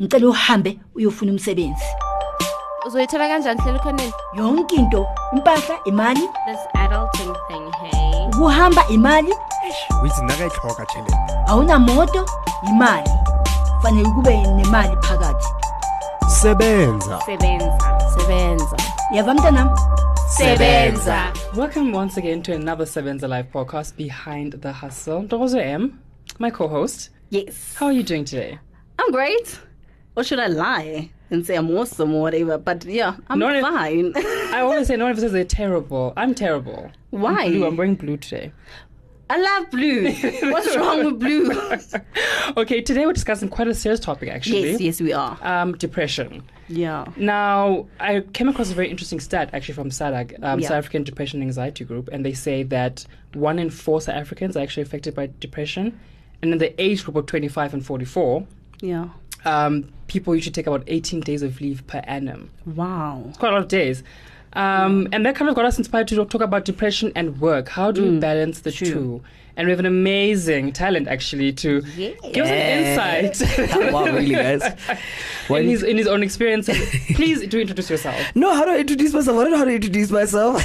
ngicela uhambe uyofuna umsebenzi. Uzoyithola kanjani hlela ukhoneni yonke into impahla imali. This adulting thing hey. Ukuhamba imali. Withi nakayitlhoga tšhelete awunamoto imali. Fanele kube nemali phakathi. Sebenza. Sebenza. Sebenza. Yava mntanam? Sebenza. Welcome once again to another Sebenza live podcast, Behind the Hustle. Dozo M, my co-host. Yes. How are you doing today? I'm great. Or should I lie and say I'm awesome or whatever? But yeah, I'm No, fine. I always say no one ever says they're terrible. I'm terrible. Why? I'm blue. I'm wearing blue today. I love blue. What's wrong with blue? Okay, today we're discussing quite a serious topic actually. yes, yes, we are. Um, depression. Yeah. Now, I came across a very interesting stat actually from SADAG, um, Yeah. South African Depression and Anxiety Group, and they say that one in four South Africans are actually affected by depression. And in the age group of 25 and 44, Yeah. Um, people usually take about 18 days of leave per annum. Wow. quite a lot of days. Um, and that kind of got us inspired to talk about depression and work. How do we balance the two? And we have an amazing talent actually to give us an insight wow, really, guys? Why in his in his own experience. Please do introduce yourself. no, how do I introduce myself? I don't know how to introduce myself.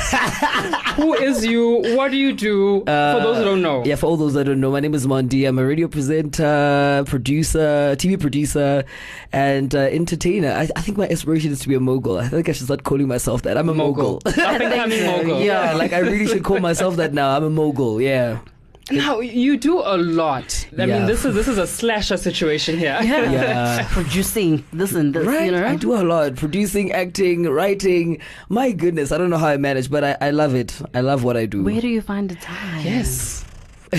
Who is you? What do you do? for those who don't know. Uh, Yeah, for all those that don't know, my name is Mon D. I'm a radio presenter, producer, TV producer, and uh, entertainer. I, I think my aspiration is to be a mogul. I think I should start calling myself that. I'm a mogul. Up and coming mogul. yeah, like I really should call myself that now. I'm a mogul. Yeah. Now you do a lot. I Yeah. mean, this is this is a slasher situation here. Yeah. yeah. Producing this and this, Right, you know? I do a lot. Producing, acting, writing. My goodness, I don't know how I manage, but I, I love it. I love what I do. Where do you find the time? Yes.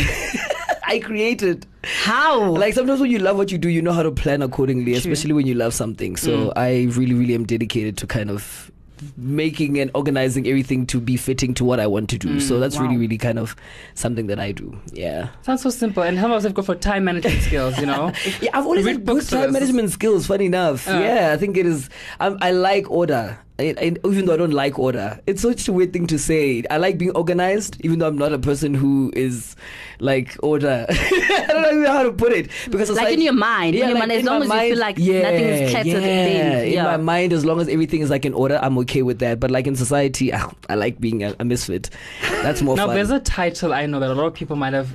I created. How? Like sometimes when you love what you do, you know how to plan accordingly, especially when you love something. So Mm. I really, really am dedicated to kind of making and organizing everything to be fitting to what I want to do. so that's really, wow. really kind of something that I do. Yeah. Sounds so simple. And how about have go for time management skills? You know. Yeah, I've always Read had good time management skills. Funny enough, Uh. yeah, I think it is. I'm, I like order. I, I, even though I don't like order, it's such a weird thing to say. I like being organized, even though I'm not a person who is like order. I don't know how to put it because it's Like in your mind, in your mind, as in long my as you feel like yeah, nothing is cluttered, yeah, then, in yeah. my mind, as long as everything is like in order, I'm okay with that. But like in society, ah, I like being a, a misfit. That's more Now, fun. there's a title I know that a lot of people might have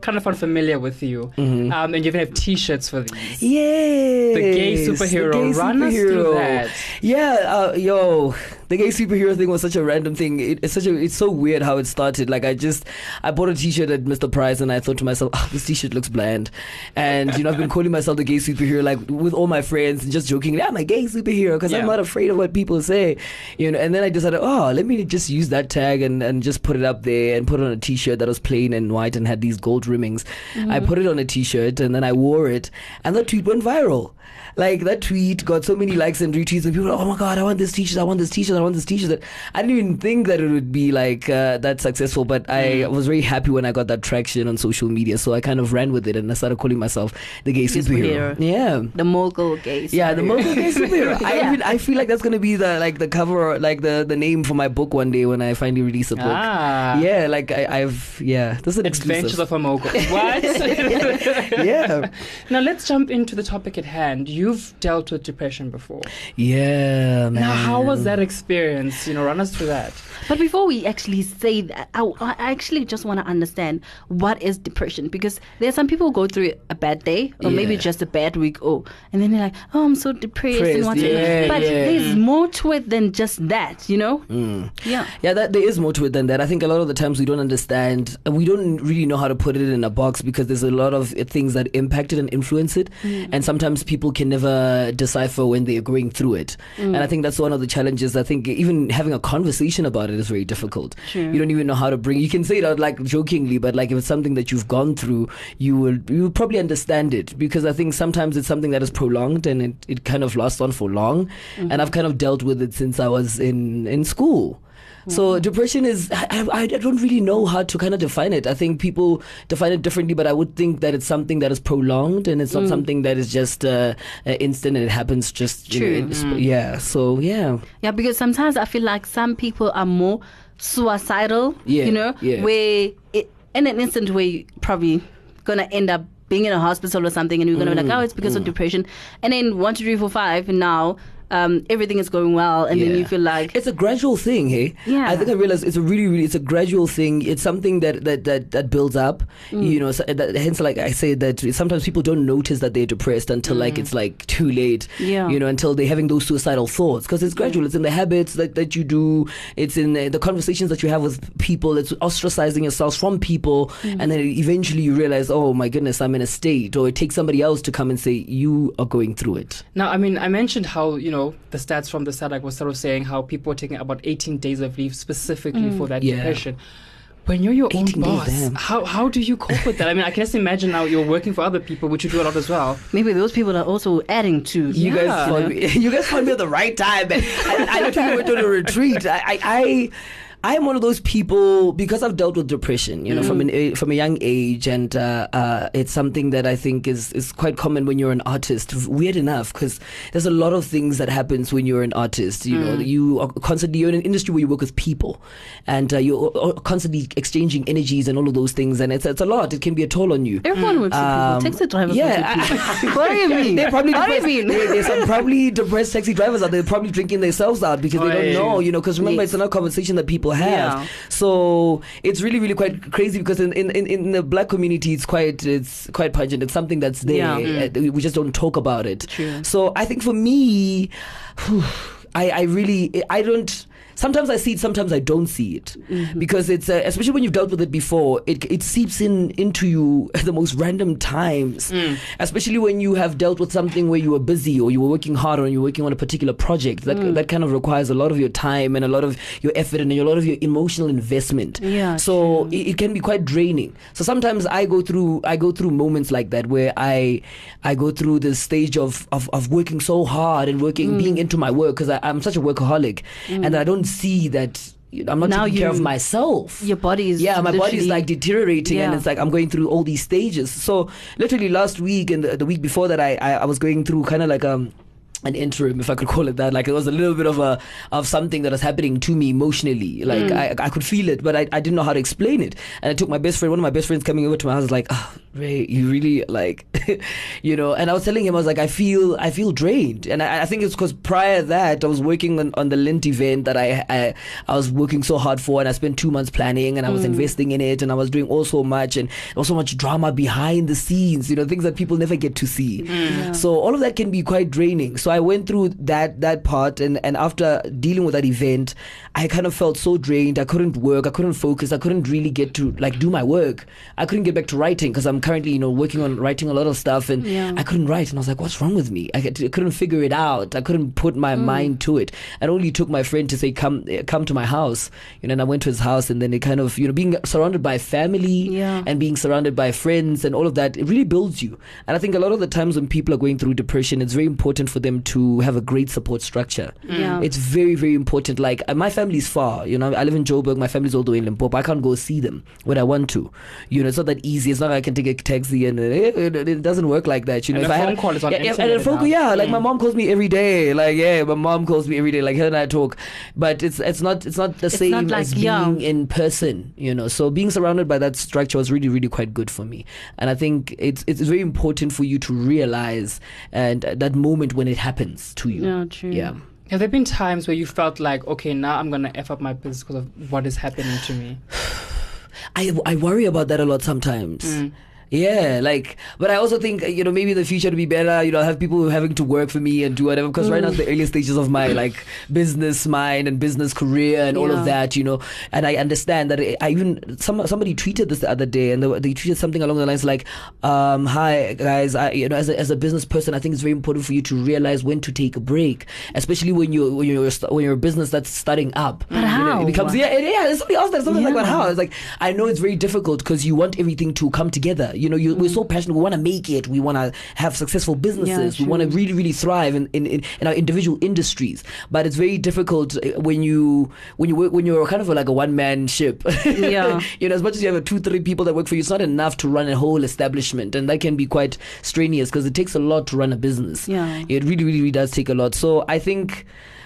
kind of unfamiliar with you. Mm-hmm. Um, and you even have T-shirts for these. Yeah, The gay superhero. Run us through that. Yeah, uh, yo, the gay superhero thing was such a random thing. It, it's such a, it's so weird how it started. Like I just, I bought a T-shirt at Mr. Price, and I thought to myself, oh, this T-shirt looks bland. And you know, I've been calling myself the gay superhero, like with all my friends, and just joking, I'm a gay superhero because Yeah. I'm not afraid of what people say, you know. And then I decided, oh, let me just use that tag and and just put it up there and put it on a T-shirt that was plain and white and had these gold rimmings. I mm-hmm. put it on a T-shirt and then I wore it, and that tweet went viral. Like that tweet got so many likes and retweets, and people were, oh my god, I want this T-shirt, I want this T-shirt, I want this T-shirt. That I didn't even think that it would be like uh, that successful, but I was very happy when I got that traction on social media. So I kind of ran with it, and I started calling myself the gay superhero. superhero. Yeah. the mogul gaze. Yeah, the mogul gay superhero. I Yeah. even I feel like that's gonna be the like the cover, like the the name for my book one day when I finally release a book. Ah. Yeah, like I, I've yeah, this is an Adventures exclusive. of a mogul. What? yeah, now let's jump into the topic at hand. You've dealt with depression before. yeah, man. Now, how was that experience? You know, run us through that. But before we actually say that, I, I actually just want to understand what is depression because there are some people who go through a bad day or maybe just a bad week, oh, and then they're like, oh, I'm so depressed and Depressed, whatnot. yeah, but yeah. there's more to it than just that, you know? Mm. Yeah. Yeah, that there is more to it than that. I think a lot of the times we don't understand, and we don't really know how to put it in a box because there's a lot of things that impact it and influence it, mm. and sometimes people can never decipher when they're going through it. Mm. And I think that's one of the challenges. I think even having a conversation about it is very difficult. You don't even know how to bring. You can say it out like jokingly, but like if it's something that you've gone through, you will you will probably understand it because I think sometimes it's something that is prolonged and it, it kind of lasts on for long. Mm-hmm. And I've kind of dealt with it since I was in in school. So depression is I, I, I don't really know how to kind of define it. I think people define it differently, but I would think that it's something that is prolonged and it's not something that is just uh, instant and it happens just you know, True. sp- yeah. So yeah, Yeah, because sometimes I feel like some people are more suicidal, Yeah, you know, yeah. where it, in an instant where you probably gonna end up being in a hospital or something, and you're gonna be Mm, like, oh, it's because of depression, and then one, two, three, four, five, and now um, everything is going well, and then you feel like it's a gradual thing hey? Yeah. i think i realized it's a really really it's a gradual thing. It's something that that that, that builds up. Mm. you know so that, hence like i say that sometimes people don't notice that they're depressed until like it's like too late Mm. Yeah. you know until they're having those suicidal thoughts. Because it's gradual. It's in the habits that, that you do. It's in the, the conversations that you have with people. It's ostracizing yourself from people. Mm. and then eventually you realize oh my goodness i'm in a state. Or it takes somebody else to come and say you are going through it. Now, I mean, I mentioned how, you know, the stats from the SADAG was sort of saying how people are taking about 18 days of leave specifically for mm. that Yeah. depression. When you're your own boss, how, how do you cope with that? I mean, I can just imagine now you're working for other people, which you do a lot as well. maybe those people are also adding to. You Yeah. guys found me. You guys found me at the right time. I, I literally went on a retreat. I, I, I I am one of those people because I've dealt with depression, you know, from an a- from a young age, and uh, uh, it's something that I think is is quite common when you're an artist. Weird enough, because there's a lot of things that happens when you're an artist. You know, you are constantly you're in an industry where you work with people, and uh, you're uh, constantly exchanging energies and all of those things, and it's it's a lot. It can be a toll on you. Everyone works with Um, people. Taxi drivers yeah, what do you mean? They're probably what do you mean? There- There's some probably depressed taxi drivers out there probably drinking themselves out because they don't know, you know. Because remember, Yes. it's another conversation that people have. Yeah. So it's really, really quite crazy because in, in, in, in the black community, it's quite it's quite pungent. It's something that's there. Yeah. Uh, We just don't talk about it. True. So I think for me, I I really I don't. Sometimes I see it, sometimes I don't see it, Mm-hmm. because it's uh, especially when you've dealt with it before. It it seeps in into you at the most random times, Mm. especially when you have dealt with something where you were busy or you were working hard or you're working on a particular project. That Mm. that kind of requires a lot of your time and a lot of your effort and a lot of your emotional investment. Yeah, So it, it can be quite draining. So sometimes I go through I go through moments like that where I I go through this stage of of, of working so hard and working being Mm. into my work because I'm such a workaholic and I don't see that I'm not Now taking care of myself. Your body is yeah, my body is like deteriorating, and it's like I'm going through all these stages. So literally last week and the, the week before that, I I, I was going through kind of like um an interim, if I could call it that. Like it was a little bit of a of something that was happening to me emotionally. Like Mm. I, I could feel it, but I, I didn't know how to explain it. And I took my best friend, one of my best friends, coming over to my house, like, oh, Ray, you really like, you know. And I was telling him, I was like, I feel I feel drained, and I, I think it's because prior that I was working on, on the Lint event that I, I I was working so hard for, and I spent two months planning, and I was mm. investing in it, and I was doing all so much, and there was so much drama behind the scenes, you know, things that people never get to see. Mm. So all of that can be quite draining. So I went through that that part, and and after dealing with that event, I kind of felt so drained. I couldn't work. I couldn't focus. I couldn't really get to like do my work. I couldn't get back to writing because I'm currently you know working on writing a lot of stuff, and Yeah. I couldn't write. And I was like, what's wrong with me? I, could- I couldn't figure it out. I couldn't put my mind to it. And only took my friend to say, come eh, come to my house. You know, and I went to his house, and then it kind of you know being surrounded by family Yeah. and being surrounded by friends and all of that, it really builds you. And I think a lot of the times when people are going through depression, it's very important for them to have a great support structure. Yeah. It's very, very important. Like uh, my family's far, you know, I live in Joburg, my family's all the way in Limpopo. I can't go see them when I want to. You know, it's not that easy. It's not like I can take a taxi and it, it, it doesn't work like that. You know, And if a I phone had, call is on yeah, yeah, and a phone call, now. yeah, like my mom calls me every day. Like, yeah, my mom calls me every day. Like her and I talk, but it's it's not it's not the It's same not like as being young. in person. You know, so being surrounded by that structure was really really quite good for me. And I think it's it's very important for you to realize and uh, that moment when it happens to you. Yeah, true. Yeah. Have there been times where you felt like, okay, now I'm gonna f up my business because of what is happening to me? I, I worry about that a lot sometimes. Mm. Yeah, like, but I also think you know maybe the future to be better. You know, I have people having to work for me and do whatever. Because right now it's the Mm. early stages of my like business mind and business career and all of that. You know, and I understand that I, I even some somebody tweeted this the other day and they, they tweeted something along the lines like, um, "Hi guys, I you know as a, as a business person, I think it's very important for you to realize when to take a break, especially when you when you're when you're a business that's starting up. But You know, how? it becomes yeah, it, yeah. Somebody asked that something like, "But how?" It's like I know it's very difficult because you want everything to come together. You know, you, we're Mm. so passionate. We want to make it. We want to have successful businesses. we want to really, really thrive in, in, in, in our individual industries. But it's very difficult uh, when you when you work when you're kind of like a one man ship. Yeah. you know, as much as you have a two three people that work for you, it's not enough to run a whole establishment, and that can be quite strenuous because it takes a lot to run a business. Yeah. it really, really, really does take a lot. So I think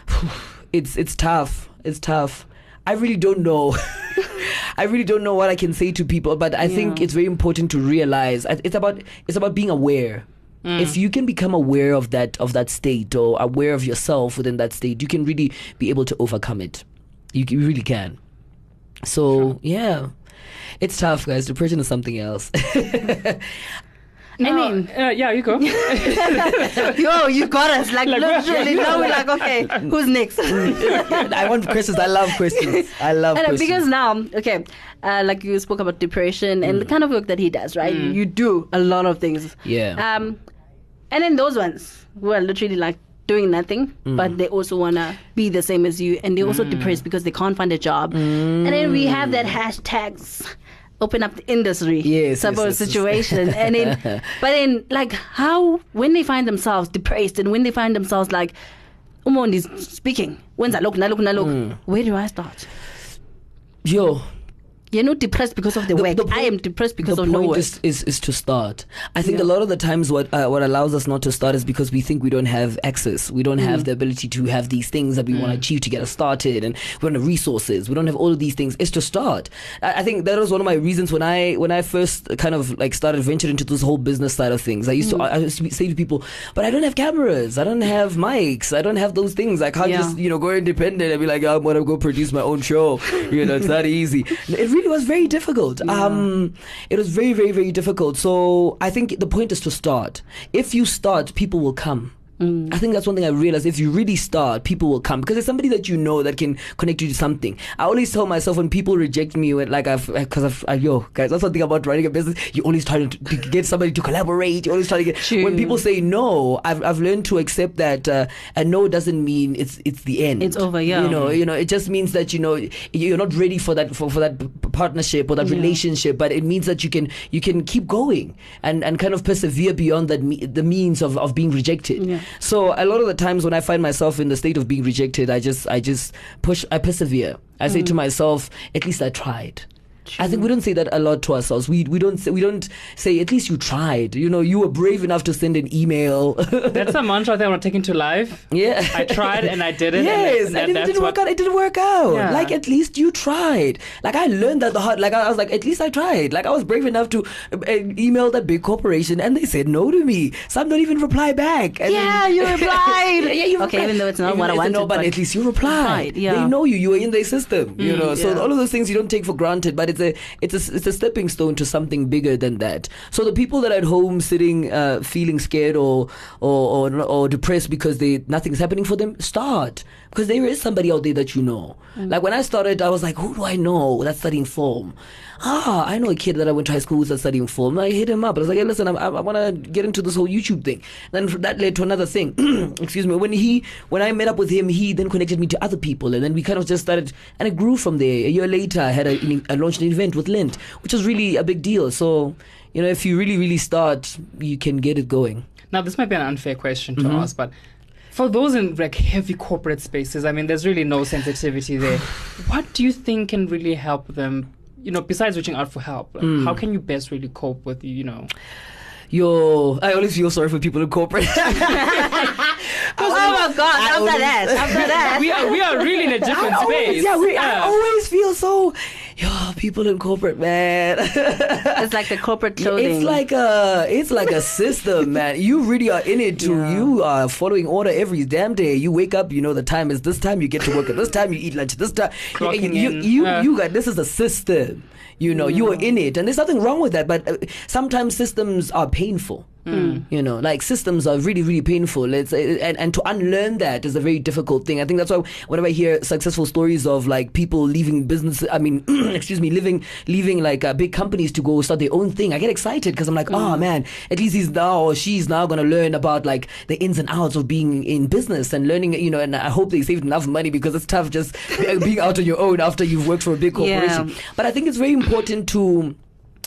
it's it's tough. It's tough. I really don't know. I really don't know what I can say to people, but I think it's very important to realize it's about it's about being aware. Mm. If you can become aware of that of that state or aware of yourself within that state, you can really be able to overcome it. You, you really can. So yeah, it's tough, guys. Depression is something else. Now, mean- uh, yeah, you go. Yo, you got us. Like, literally, now we're like, okay, who's next? I want questions. I love questions. I love And, uh, questions. because now, okay, uh, like you spoke about depression and Mm. the kind of work that he does, right? You do a lot of things. Yeah. Um, and then those ones who are literally like doing nothing, Mm. but they also wanna be the same as you, and they're also depressed because they can't find a job. And then we have that hashtags. Open up the industry, Yes, type yes, of yes, yes. situation, and then, but then, like, how when they find themselves depressed, and when they find themselves like, Umondi's speaking, when's I look, na look, na look, Mm. where do I start? Yo, You're not depressed because of the, work. I am depressed because the of point no work. is, is is to start. I think a lot of the times what uh, what allows us not to start is because we think we don't have access. We don't Mm. have the ability to have these things that we want to achieve to get us started, and we don't have resources. We don't have all of these things. It's to start. I, I think that was one of my reasons when I when I first kind of like started venturing into this whole business side of things. I used Mm. to I used to say to people, but I don't have cameras. I don't have mics. I don't have those things. I can't Yeah. just you know go independent and be like I'm gonna go produce my own show. You know, it's not easy. It really was very difficult. Um, it was very, very, very difficult. So I think the point is to start. If you start, people will come. I think that's one thing I realized. If you really start, people will come because there's somebody that you know that can connect you to something. I always tell myself when people reject me, when, like I've because I've I, yo guys, that's one thing about running a business. You always try to, to get somebody to collaborate. You always try to get. True. When people say no, I've I've learned to accept that uh, a no doesn't mean it's it's the end. It's over, yeah. You know, you know, it just means that you know you're not ready for that for, for that p- partnership or that relationship, but it means that you can you can keep going and and kind of persevere beyond that me, the means of of being rejected. Yeah. So a lot of the times when I find myself in the state of being rejected, I just I just push I persevere. I say to mm. myself, at least I tried. I think we don't say that a lot to ourselves. We we don't say, we don't say at least you tried. You know, you were brave enough to send an email. That's a mantra that I want to take into life. yeah. I tried and I did it. Yes, and, and, that- if it didn't work out, it didn't work out. Yeah. Like at least you tried. Like I learned that the hard. Like I, I was like, at least I tried. Like I was brave enough to uh, uh, email that big corporation, and they said no to me. Some don't even reply back. And Yeah, you replied. yeah, yeah, you Okay, replied. even though it's not Even what I wanted, No, but, but at least you replied. replied, yeah. They know you. You were in their system. you know, so yeah. all of those things you don't take for granted. But it's a it's a it's a stepping stone to something bigger than that. So the people that are at home sitting, uh, feeling scared or or or, or depressed because they nothing's happening for them, start because there is somebody out there that you know. Like when I started, I was like, who do I know that's studying film? Ah, I know a kid that I went to high school who's studying film. I hit him up. I was like, hey, listen, I, I, I want to get into this whole YouTube thing. Then that led to another thing. Excuse me. When he, when I met up with him, he then connected me to other people, and then we kind of just started, and it grew from there. A year later, I had a, I launched an event with Lint, which was really a big deal. So, you know, if you really, really start, you can get it going. Now, this might be an unfair question to Mm-hmm. ask, but for those in like heavy corporate spaces, I mean, there's really no sensitivity there. what do you think can really help them? You know, besides reaching out for help, like, Mm. how can you best really cope with you know? Yo, I always feel sorry for people in corporate. Oh my God! After that, after that, we are we are really in a different always, space. yeah, we, I always feel so. People in corporate, man. it's like the corporate clothing. It's like a it's like a system, man. You really are in it too. You are following order every damn day. You wake up, you know the time is this time. You get to work at this time. You eat lunch at this time. You Clocking you in. you, Uh. you got this is a system. You know you are in it, and there's nothing wrong with that. But uh, sometimes systems are painful. You know, like systems are really, really painful. It's uh, and, and to unlearn that is a very difficult thing. I think that's why whenever I hear successful stories of like people leaving business, I mean, excuse me, leaving leaving like uh, big companies to go start their own thing, I get excited because I'm like, oh man, at least he's now or she's now gonna learn about like the ins and outs of being in business and learning. You know, and I hope they saved enough money because it's tough just being out on your own after you've worked for a big corporation. Yeah. But I think it's very important to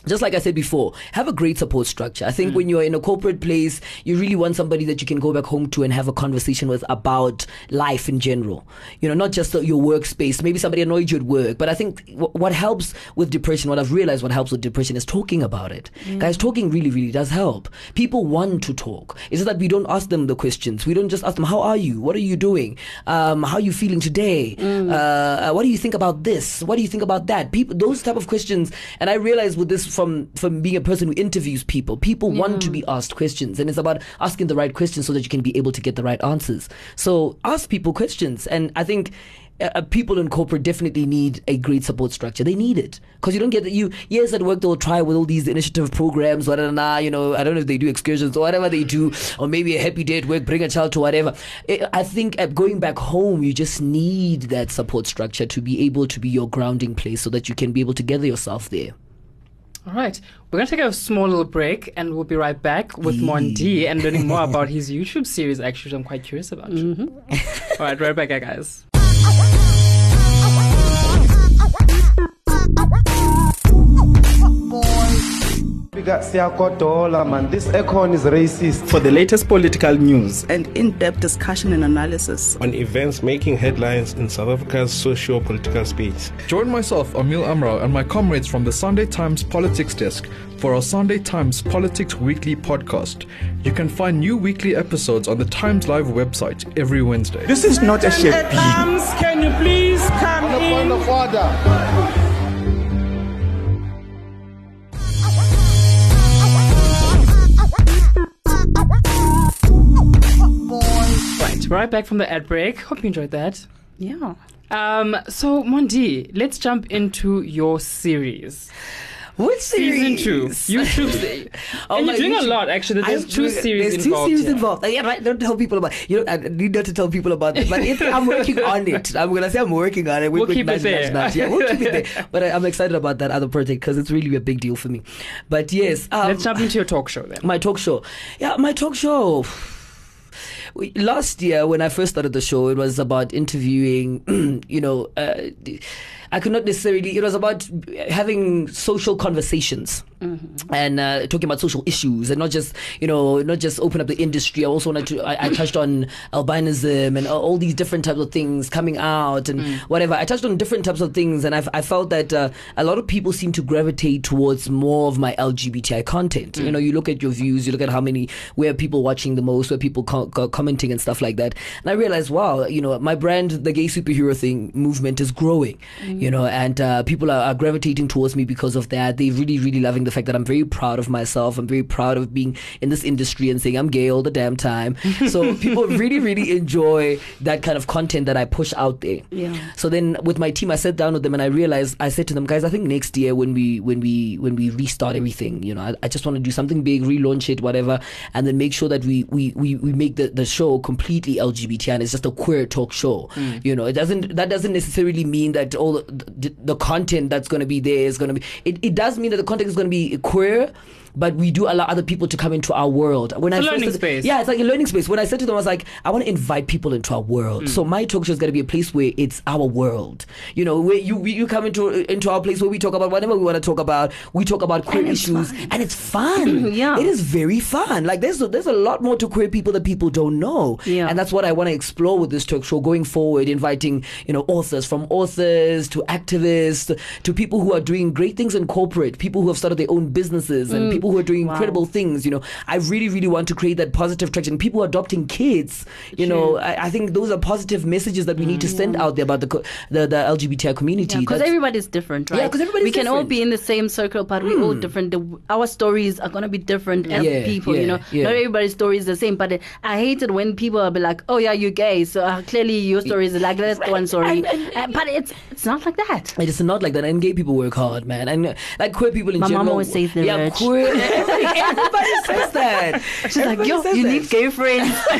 just like I said before, have a great support structure. I think when you're in a corporate place, you really want somebody that you can go back home to and have a conversation with about life in general. You know, not just your workspace. Maybe somebody annoyed you at work, but I think w- what helps with depression, what I've realized what helps with depression is talking about it. Guys, talking really, really does help. People want to talk. It's just that we don't ask them the questions. We don't just ask them, "How are you? What are you doing? Um, how are you feeling today? Uh, uh, what do you think about this? What do you think about that?" People, those type of questions. And I realized with this from from being a person who interviews people, people want to be asked questions, and it's about asking the right questions so that you can be able to get the right answers. So ask people questions, and I think. Uh, uh, people in corporate definitely need a great support structure. They need it because you don't get that. you. Yes, at work they'll try with all these initiative programs, whatever. Nah, you know, I don't know if they do excursions or whatever they do, or maybe a happy day at work, bring a child to whatever. I I think at going back home, you just need that support structure to be able to be your grounding place, so that you can be able to gather yourself there. All right. We're going to take a small little break and we'll be right back with Mon D and learning more about his YouTube series, actually, which I'm quite curious about. Mm-hmm. All right, right back, guys. We got man. This econ is racist. For the latest political news, and in-depth discussion and analysis. on events making headlines in South Africa's socio-political space. Join myself, Emil Amrao, and my comrades from the Sunday Times Politics Desk for our Sunday Times Politics Weekly podcast. You can find new weekly episodes on the Times Live website every Wednesday. this is not a shape. Can you please come in? Right, back from the ad break. Hope you enjoyed that. Yeah. Um, so, Mon D, let's jump into your series. Which series? Season two, YouTube. Oh, and you're doing a lot, actually. There's I'm two series there's involved. two series here. involved. Uh, Yeah, right. Don't tell people about. You know, I need not to tell people about it. But if, I'm working on it. I'm gonna say I'm working on it. We'll keep it there. nudge, nudge. Yeah, we'll keep it there. But I, I'm excited about that other project because it's really a big deal for me. But yes, um, Let's jump into your talk show then. my talk show. Yeah, my talk show. Last year, when I first started the show, it was about interviewing, you know, uh, I could not necessarily, it was about having social conversations and uh, talking about social issues and not just, you know, not just open up the industry. I also wanted to, I, I touched on albinism and all these different types of things coming out and whatever. I touched on different types of things and I've, I felt that uh, a lot of people seem to gravitate towards more of my LGBTI content. You know, you look at your views, you look at how many, where people watching the most, where people co- co- commenting and stuff like that. And I realized, wow, you know, my brand, the gay superhero thing movement is growing, you know, and uh, people are, are gravitating towards me because of that. They're really, really loving the fact that I'm very proud of myself. I'm very proud of being in this industry and saying I'm gay all the damn time. so people really, really enjoy that kind of content that I push out there. Yeah. So then with my team, I sat down with them and I realized I said to them, guys, I think next year when we when we when we restart everything, you know, I, I just want to do something big, relaunch it, whatever, and then make sure that we we we, we make the, the show completely LGBT and it's just a queer talk show. You know, it doesn't that doesn't necessarily mean that all the, the, content that's going to be there is going to be. It, it does mean that the content is going to be queer. But we do allow other people to come into our world. When It's I learning said- space. Yeah, it's like a learning space. When I said to them, I was like, I want to invite people into our world. Mm. So my talk show is going to be a place where it's our world. You know, where you we- you come into into our place where we talk about whatever we want to talk about. We talk about queer And issues, fun. and it's fun. Yeah. it is very fun. Like there's a, there's a lot more to queer people that people don't know. Yeah. and that's what I want to explore with this talk show going forward. Inviting you know authors from authors to activists to people who are doing great things in corporate, people who have started their own businesses, and mm. people who are doing incredible things. You know, I really, really want to create that positive traction. People adopting kids. You know, I, I think those are positive messages that we need to send out there about the the, the LGBTI community. Because That's- everybody's different, right? Yeah, 'cause everybody's we can all be in the same circle, but we're all different. The, our stories are gonna be different as Yeah, people, you know. yeah. Not everybody's story is the same. But I hate it when people are be like, "Oh yeah, you're gay, so uh, clearly your story is like that's the one story." And- and- Uh, but it's it's not like that. It is not like that, and gay people work hard, man. And uh, like queer people in My mom general. always says they're yeah, queer. Everybody says that. She's like, Everybody yo, says you that. need gay friends.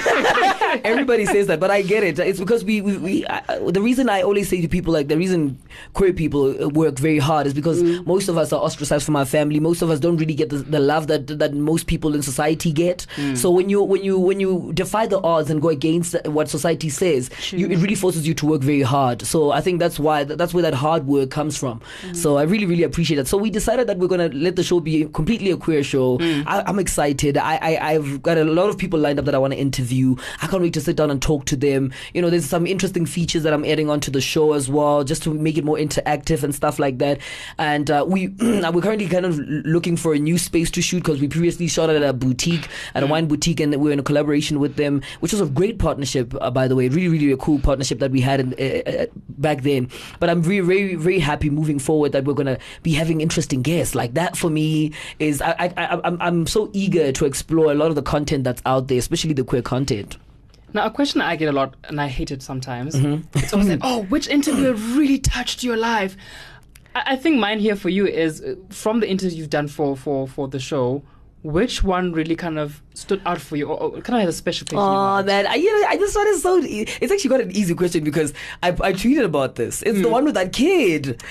Everybody says that, but I get it. It's because we, we, we I, the reason I always say to people, like, the reason queer people work very hard is because Mm. most of us are ostracized from our family. Most of us don't really get the, the love that that most people in society get. Mm. So when you when you when you defy the odds and go against what society says, you, it really forces you to work very hard. So I think that's why that's where that hard work comes from. Mm. So I really really appreciate that. So we decided that we're gonna let the show be completely a queer show. Mm. I, I'm excited. I, I I've got a lot of people lined up that I want to interview. I can't wait to sit down and talk to them. You know, there's some interesting features that I'm adding onto the show as well, just to make it more interactive and stuff like that. And uh, we we're currently kind of looking for a new space to shoot because we previously shot at a boutique, at a wine boutique, and we're in a collaboration with them, which was a great partnership, uh, by the way. Really, really a cool partnership that we had in, uh, uh, back then. But I'm very, very, very happy moving forward that we're gonna be having interesting guests. Like that for me is I, I, I'm I'm so eager to explore a lot of the content that's out there, especially the queer content. Now, a question I get a lot, and I hate it sometimes. Mm-hmm. It's always like, oh, which interview really touched your life? I, I think mine here for you is uh, from the interviews you've done for, for, for the show, which one really kind of stood out for you or, or kind of had a special place Oh man, I, you know, I just want to so. It's actually got an easy question because I, I tweeted about this. It's the one with that kid. It's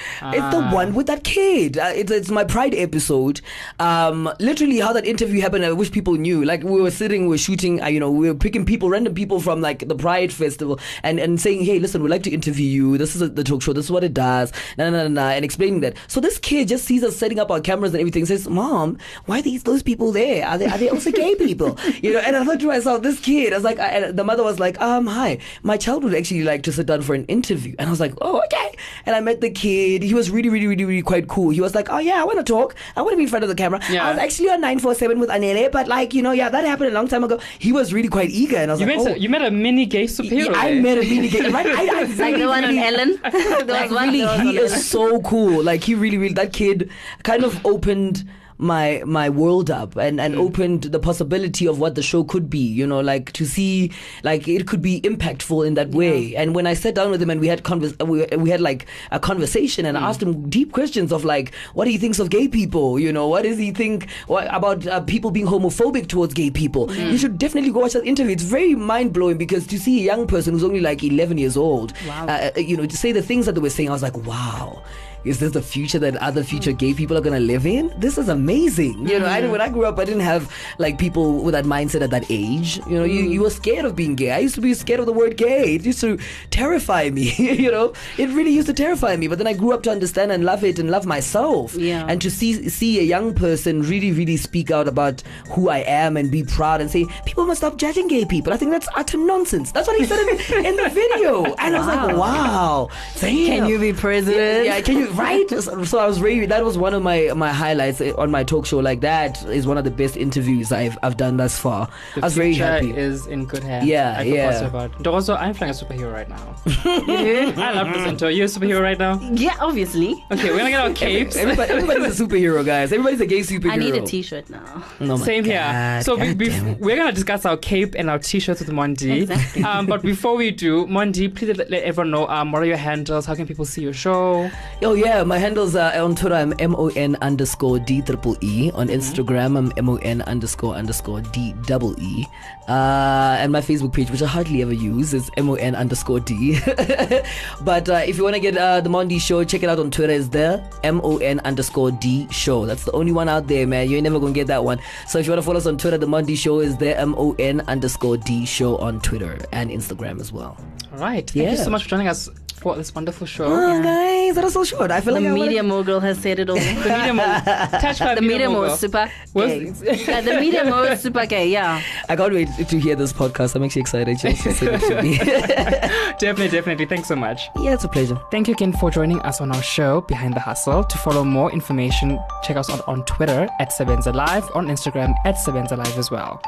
the Ah. one with that kid. Uh, it's it's my Pride episode. Um, literally how that interview happened. I wish people knew. Like we were sitting, we were shooting. Uh, you know, we were picking people, random people from like the Pride festival, and and saying, hey, listen, we'd like to interview you. This is a, the talk show. This is what it does. Nah, nah, nah, nah, and explaining that. So this kid just sees us setting up our cameras and everything. Says, mom, why are these those people there? Are they are they also gay people? You know, and I thought to myself, this kid. I was like, I, and the mother was like, um, hi, my child would actually like to sit down for an interview, and I was like, oh, okay. And I met the kid. He was really, really, really, really quite cool. He was like, oh yeah, I want to talk. I want to be in front of the camera. Yeah. I was actually on nine four seven with Anele, but like you know, yeah, that happened a long time ago. He was really quite eager, and I was You like, met, oh. a, you met a mini gay superhero. I met a mini gay, right? I, I It's like really, the one on really- Ellen. there was like one really, there was he on is Ellen. so cool. Like he really, really that kid kind of opened my my world up and and opened the possibility of what the show could be you know like to see like it could be impactful in that way. And when i sat down with him and we had convers- we, we had like a conversation and I asked him deep questions of like what he thinks of gay people? You know what does he think what, about uh, people being homophobic towards gay people? You should definitely go watch that interview. It's very mind-blowing because to see a young person who's only like 11 years old Wow. uh, uh, you know to say the things that they were saying i was like wow is this the future that other future gay people are gonna live in? This is amazing. You know, I, mm-hmm. when I grew up, I didn't have like people with that mindset at that age. You know, you, mm. you were scared of being gay. I used to be scared of the word gay. It used to terrify me. you know, it really used to terrify me. But then I grew up to understand and love it and love myself. Yeah. And to see see a young person really, really speak out about who I am and be proud and say people must stop judging gay people. I think that's utter nonsense. That's what he said in, in the video, and I was like, wow. Damn. Can you be president? Yeah, can you right? So, so I was really that was one of my my highlights eh, on my talk show. Like that is one of the best interviews I've I've done thus far. The I was very happy. is in good hands. Yeah, I feel yeah. positive about. Also, I'm playing a superhero right now. I love this intro. You're a superhero right now. Yeah, obviously. Okay, we're gonna get our capes. Everybody, everybody's a superhero, guys. Everybody's a gay superhero. I need a T-shirt now. Oh my Same here. So we, we, we're gonna discuss our cape and our t-shirts with Mon D. Exactly. Um, but before we do, Mon D, please let, let everyone know um, what are your handles? How can people see your show? Oh yeah, my handles are on Twitter. I'm M O N underscore D triple E. On Instagram, I'm M O N underscore underscore D double E. Uh, and my Facebook page, which I hardly ever use, is M O N underscore D. but uh, if you want to get uh, the Mon D Show, check it out on Twitter. It's there M O N underscore D Show. That's the only one out there, man. You ain't never gonna get that one. So if you want to follow us on Twitter, the Mon D Show is there M O N underscore D Show on Twitter and Instagram as well. All right. Thank you so much for joining us for this wonderful show. Oh, guys, that was so short. I feel The like I wanna- media mogul has said it all. The media mogul. touch by the media mo mogul. super Was- gay. yeah, the media mo is super gay. Yeah. I can't wait to hear this podcast. I'm actually excited. Just send it to me. definitely, definitely. Thanks so much. yeah, it's a pleasure. Thank you again for joining us on our show, Behind the Hustle. To follow more information, check us out on Twitter at Sebenza Live, on Instagram at Sebenza Live as well.